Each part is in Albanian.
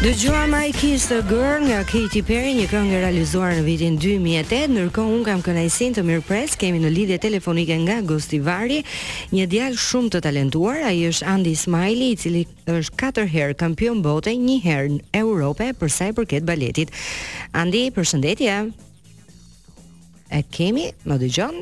Dëgjuam I Kissed a Girl nga Katy Perry, një këngë e realizuar në vitin 2008. Ndërkohë unë kam kënaqësinë të mirëpres, kemi në lidhje telefonike nga Gostivari, një djalë shumë të talentuar. Ai është Andi Ismajli, i cili është katër herë kampion bote, një herë Europe për sa i përket baletit. Andi, përshëndetje. E kemi, më dëgjon?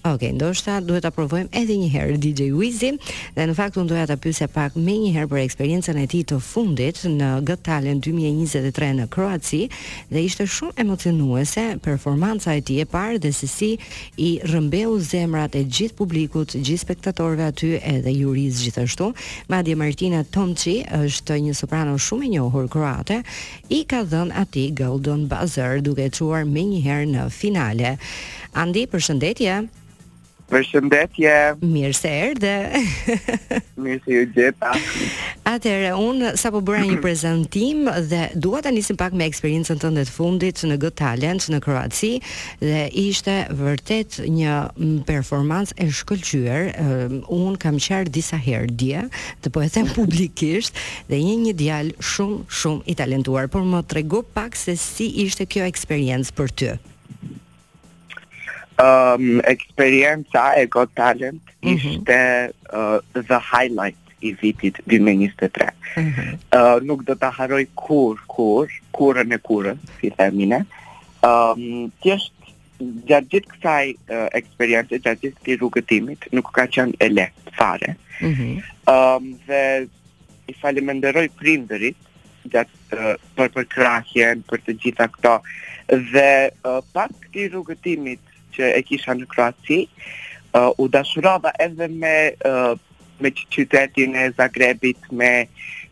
Ok, ndoshta duhet ta provojmë edhe një herë DJ Wizi dhe në fakt unë doja ta pyesja pak menjëherë për eksperiencën e tij të fundit në Got Talent 2023 në Kroaci dhe ishte shumë emocionuese performanca e tij e parë dhe se si i rrëmbeu zemrat e gjithë publikut, gjithë spektatorëve aty edhe jurisë gjithashtu. Madje Martina Tomčić është një soprano shumë e njohur kroate, i ka dhënë atij Golden Buzzer duke e çuar menjëherë në finale. Andi, përshëndetje. Përshëndetje. Mirë se erdhe. Mirë se ju gjeta. Atëherë unë sapo bëra një prezantim dhe dua ta nisim pak me eksperiencën tënde të fundit në Got Talent në Kroaci dhe ishte vërtet një performancë e shkëlqyer. Unë kam qarë disa herë dje, të po e them publikisht, dhe je një djalë shumë shumë i talentuar por më trego pak se si ishte kjo eksperiencë për ty. Um, eksperienca e Got Talent mm -hmm. ishte uh, the highlight i vitit 2023. Mm -hmm. uh, nuk do ta harroj kurrë, kurrë, kurrën e kurrës, si themi ne. Ëm, um, thjesht gjatë gjithë kësaj uh, eksperience, gjatë gjithë këtij rrugëtimit, nuk ka qenë e lehtë fare. Ëm mm -hmm. um, dhe i falënderoj prindërit gjatë uh, për përkrahjen, për të gjitha këto. Dhe uh, pas këtij rrugëtimit që e kisha në Kroaci, uh, u dashurova edhe me uh, me qytetin e Zagrebit, me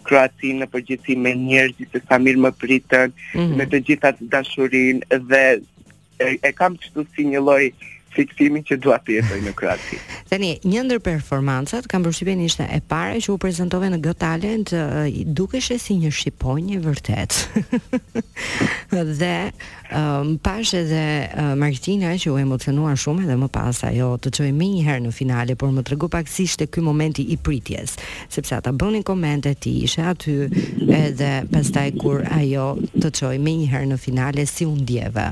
Kroacinë në përgjithësi me njerëzit se sa mirë më pritën, mm -hmm. me të gjitha dashurinë dhe e, e kam kështu si një lloj fiksimi që dua të jetoj në Kroaci. Tani, një ndër performancat kam përshtypjen ishte e para që u prezantove në Got Talent, dukeshe si një shqiponjë e vërtetë. dhe um, pashë edhe uh, Martina që u emocionua shumë dhe më pas ajo të çoi menjëherë në finale, por më trego pak si ishte ky momenti i pritjes. sepse ata bënin komente ti ishe aty edhe pastaj kur ajo të çoi menjëherë në finale si u ndjeve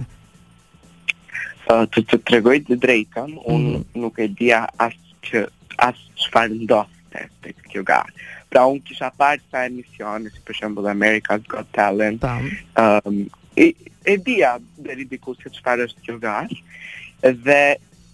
uh, të të tregoj të drejtën unë mm -hmm. nuk e dija as që as çfarë ndodhte tek kjo gara pra unë kisha parë sa emisione si për shembull America's Got Talent, ëm um, ehm, e, e dija deri diku se çfarë është kjo gara dhe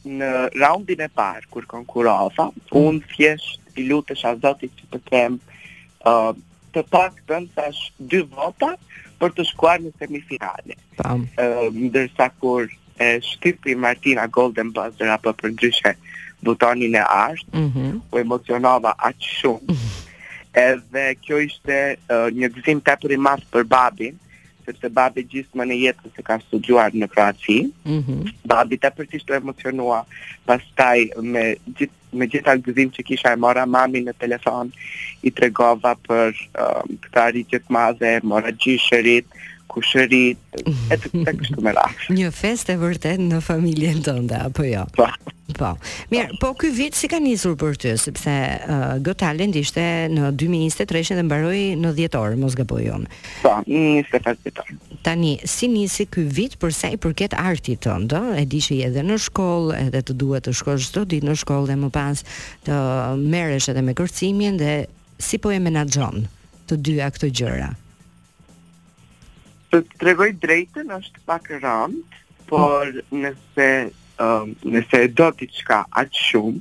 Në raundin e parë kur konkurova, mm. unë thjesht i lutesha Zotit që të kem uh, të paktën saash dy vota për të shkuar në semifinale. Tam. Uh, ndërsa kur e shtypi Martina Golden Buzzer apo për ndryshe butonin e artë, mm -hmm. u emocionova aq shumë. Mm -hmm. Edhe kjo ishte uh, një gëzim tepër i madh për babin, sepse babi gjithmonë në jetë se ka studiuar në Kroaci. Mhm. Mm babi tepër shumë u emocionua. Pastaj me gjithë me gjithë atë gëzim që kisha e mora mamin në telefon, i tregova për um, këtë arritje të madhe, mora gjyshërit, kushërinjtë, etj. kështu me radhë. Një festë e vërtetë në familjen tënde, apo jo? Po. Po. Mirë, po ky vit si ka nisur për ty, sepse uh, Got Talent ishte në 2023 dhe mbaroi në dhjetor, mos gaboj unë. Po, në njëzet e pesë dhjetor. Tani, si nisi ky vit për sa i përket artit tënd, ë? E di që je edhe në shkollë, edhe të duhet të shkosh çdo ditë në shkollë dhe më pas të merresh edhe me kërcimin dhe si po e menaxhon të dyja këto gjëra? Të të tregoj drejtën është pak rëndë, por nëse ëm nëse e do diçka aq shumë,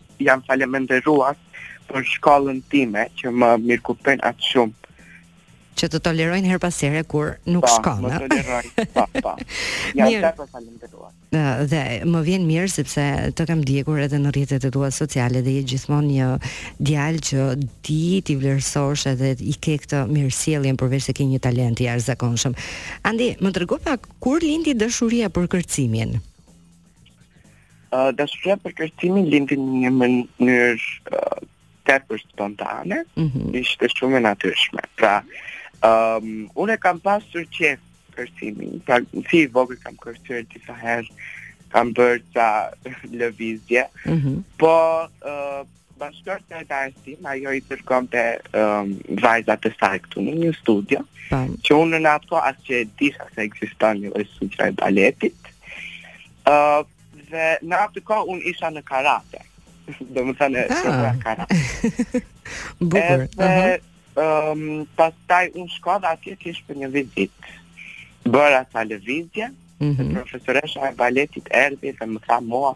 Jam falënderuar për shkollën time që më mirëkuptojnë aq shumë. Që të tolerojnë herë pas here kur nuk po, shkon. Po, tolerojnë. Po, po. Jam tepër i falënderuar. Dhe më vjen mirë sepse të kam ndjekur edhe në rrjetet e tua sociale dhe je gjithmonë një djalë që di t'i vlerësosh edhe i ke këtë mirësjelljen përveç se ke një talent të jashtëzakonshëm. Andi, më trego pak kur lindi dashuria për kërcimin? Uh, dashuria për kërcimin lindi në një mënyrë uh, tepër spontane, mm -hmm. ishte shumë e natyrshme. Pra, um, unë e kam pasur qejf kërcimin, pra, si i vogël kam kërcyer disa herë, kam bërë ca lëvizje, mm -hmm. po, uh, Bashkëshortja e dajës tim, ajo i dërgonte um, vajzat e saj këtu në një studio, Tam. që unë në atë kohë as që e disha se ekziston një studio e baletit, uh, dhe në atë kohë unë isha në karate, dhe më thanë, ah. në ah. karate. Bukur, uh -huh. um, pastaj unë shkova dhe atje kishe për një vizitë, bëra ca lëvizje, mm -hmm. profesoresha e baletit erdi dhe më tha mua,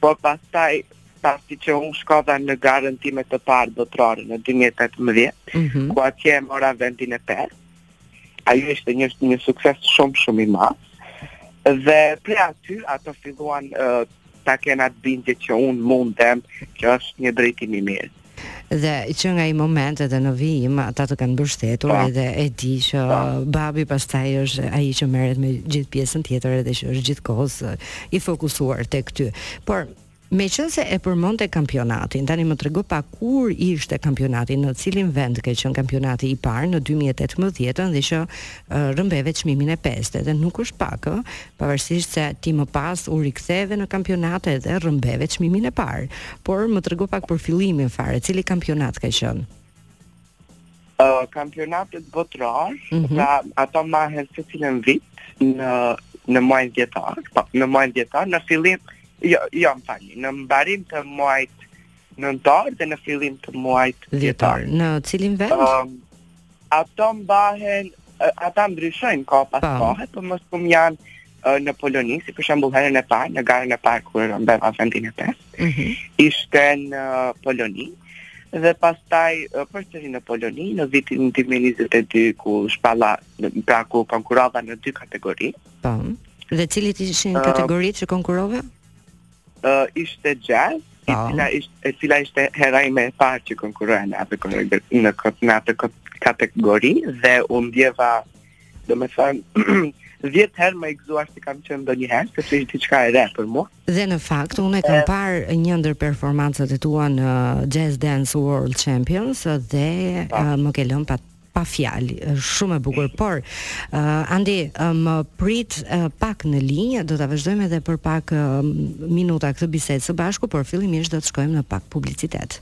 Po pastaj pasi që unë shkova në garën time të parë botërore në 2018, mm -hmm. ku atje e mora vendin e parë. Ajo ishte një një sukses shumë shumë i madh. Dhe prej aty ato filluan uh, ta kenë atë bindje që unë mundem, që është një drejtim i mirë. Dhe që nga ai moment edhe në vijim ata të kanë mbështetur. Po. edhe e di që. Po. babi pastaj është ai që merret me gjithë pjesën tjetër edhe që është gjithë kohës i fokusuar tek ty. Por meqënëse e përmende kampionatin, tani më trego pak kur ishte kampionati, në cilin vend ka qënë kampionati i parë në 2018 dhe që rrëmbeve çmimin e pestë, dhe nuk është pak, Pavarësisht se ti më pas u riktheve në kampionate dhe rrëmbeve çmimin e parë, por më trego pak për fillimin fare, cili kampionat ka qenë? Uh, kampionatet botërore, mm -hmm. pra ato mbahen secilin vit në në muajin dhjetor, po në muajin dhjetor, në fillim jo, jo më falni, në mbarim të muajit Nëntor dhe në fillim të muajit dhjetor. Në cilin vend? Um, ato mbahen, ata ndryshojnë kohë pas po. kohe, por më shumë janë në Poloni, si për shembull herën e parë, në garën e parë kur rrëmbeva vendin e pestë. Mm -hmm. Ishte në Poloni dhe pastaj përsëri në Poloni në vitin 2022 ku shpalla pra ku konkurova në dy kategori. Po. Dhe cilat ishin uh, kategoritë që konkurove? uh, ishte jazz, e ah. cila ishte e cila ishte hera ime e parë që konkurroja në atë në këtë në atë kategori dhe u ndjeva domethënë 10 herë më i gëzuar se kam qenë ndonjëherë, sepse është diçka e re për mua. Dhe në fakt, unë e kam parë një ndër performancat e tua në Jazz Dance World Champions dhe. Po. më ke lënë pa Pa fjalë, shumë e bukur, por uh, Andi uh, më prit uh, pak në linjë, do ta vazhdojmë edhe për pak uh, minuta këtë bisedë së bashku, por fillimisht do të shkojmë në pak publicitet.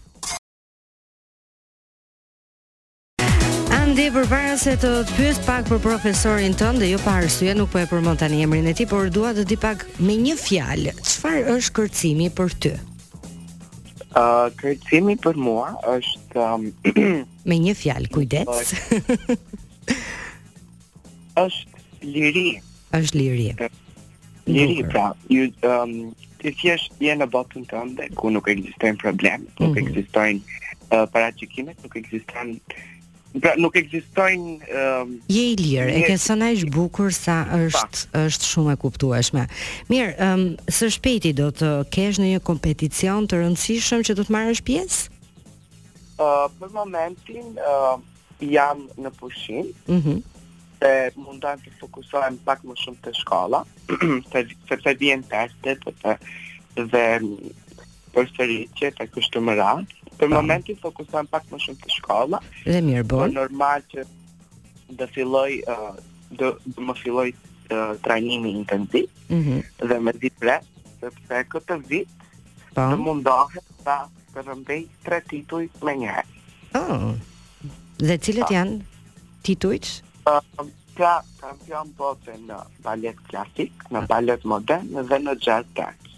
Andi, përpara se të të pyes pak për profesorin tënd dhe jo pa arsye, nuk po e përmend tani emrin e tij, por dua të di pak me një fjalë, çfarë është kërcimi për ty? Uh, kërcimi për mua është um, Me një fjalë, kujdes. Është liri. Është liri. Liri pra, ju um, ti thjesht je në botën tënde ku nuk ekzistojnë probleme, mm -hmm. nuk mhm. ekzistojnë uh, paragjykime, nuk ekziston pra nuk ekzistojnë um, je i lirë, e ke thënë aq bukur sa është po. është shumë e kuptueshme. Mirë, um, së shpejti do të kesh në një kompeticion të rëndësishëm që do të marrësh pjesë? Uh, për momentin uh, jam në pushim. Mhm. Mm dhe mundohem të fokusohem pak më shumë te shkolla, sepse vijnë testet dhe të dhe përsëritjet e kështu me radhë. Për po. momentin fokusohem pak më shumë te shkolla. Dhe mirë bën. Po normal që do filloj uh, do, do më fillojë uh, trajnimi intensiv. Mhm. Mm dhe mezi pres sepse këtë vit po. do mundohem ta Përmbaj tre tituj me njëherë. Oh. Dhe cilët janë titujt? Uh, pra, kampion bote në balet klasik, në ah. balet modern dhe në jazz dance.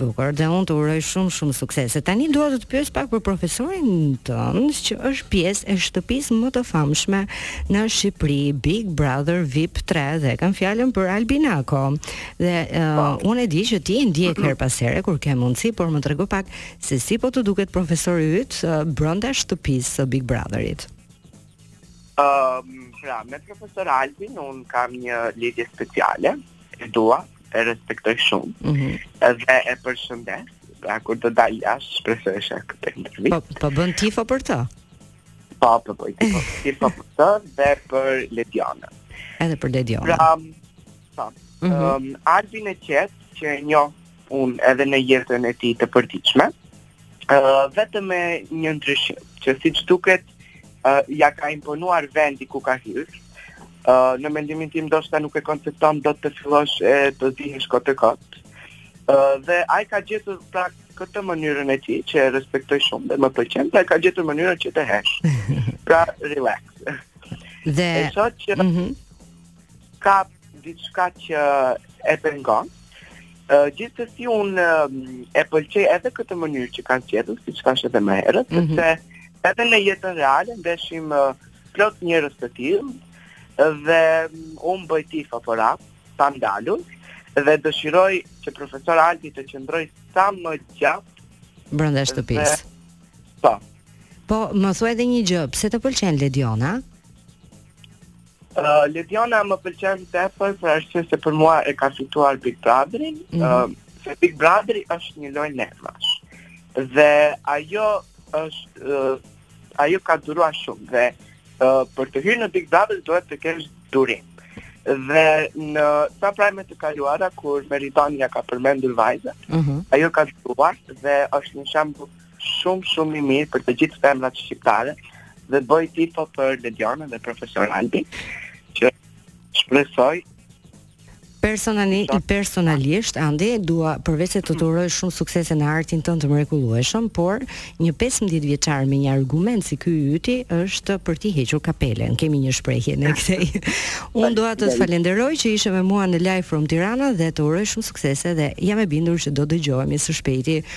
Bukur, dhe unë të uroj shumë shumë suksese. Tani dua të të pyes pak për profesorin tënd, që është pjesë e shtëpisë më të famshme në Shqipëri, Big Brother VIP 3 dhe kam fjalën për Albi Nako. Dhe uh, unë e di që ti e ndjek her pas here kur ke mundësi, por më trego pak Se si po të duket profesori yt brenda shtëpisë së Big Brotherit? Ëm, uh, pra, me profesor Albin unë kam një lidhje speciale, e dua, e respektoj shumë. Mm -hmm. Dhe e përshëndes. Pra kur të dalë jashtë, shpresoj ta shohë këtë intervistë. Po, po bën tifo për të. Po, po, po, tifo, tifo për të dhe për Ledjonën. Edhe për Ledjonën. Pra, po. Mm -hmm. um, Albi i qetë që e njoh unë edhe në jetën e tij të përditshme. Ë uh, vetëm me një ndryshim, që siç duket uh, ia ka imponuar vendi ku ka hyrë. Ë uh, në mendimin tim ndoshta nuk e koncepton dot të fillosh e të zihesh kot e kot. Ë uh, dhe ai ka gjetur pra këtë mënyrën e tij që e respektoj shumë dhe më pëlqen, pra ka gjetur mënyrën që të heshtë. Pra relax. Dhe e sheh që mm -hmm. ka diçka që e pengon. Uh, gjithsesi unë uh, e pëlqej edhe këtë mënyrë që ka zgjedhur, siç thashë edhe më herët, mm -hmm. sepse edhe në jetën reale ndeshim uh, plot njerëz të tillë dhe um, unë bëj tifo pra pa ndalur dhe dëshiroj që profesor Albi të qëndrojë sa më gjatë brenda shtëpisë. Po. Po, më thuaj edhe një gjë, pse të pëlqen Ledjona? Ledjona më pëlqen tepër për arsye se për mua e ka fituar Big Brotherin, mm -hmm. se Big Brotheri është një lojë nervash. Dhe ajo është ajo ka duruar shumë dhe uh, për të hyrë në Big Brother duhet të kesh durim. Dhe në ca prime të kaluara kur Meritoni ia ka përmendur vajzën, mm -hmm. ajo ka duruar dhe është një shembull Shumë shumë i mirë për të gjithë femrat shqiptare dhe bëj tifo për Ledjonën dhe profesor Albi që shpresoj Personali, i personalisht, Andi, dua përveç se të të uroj shumë suksese në artin tënd të mrekullueshëm, por një 15 vjeçar me një argument si ky yti është për t'i hequr kapelen. Kemi një shprehje ne këtej. Unë dua të të falënderoj që ishe me mua në Live from Tirana dhe të uroj shumë suksese dhe jam e bindur që do dëgjohemi së shpejti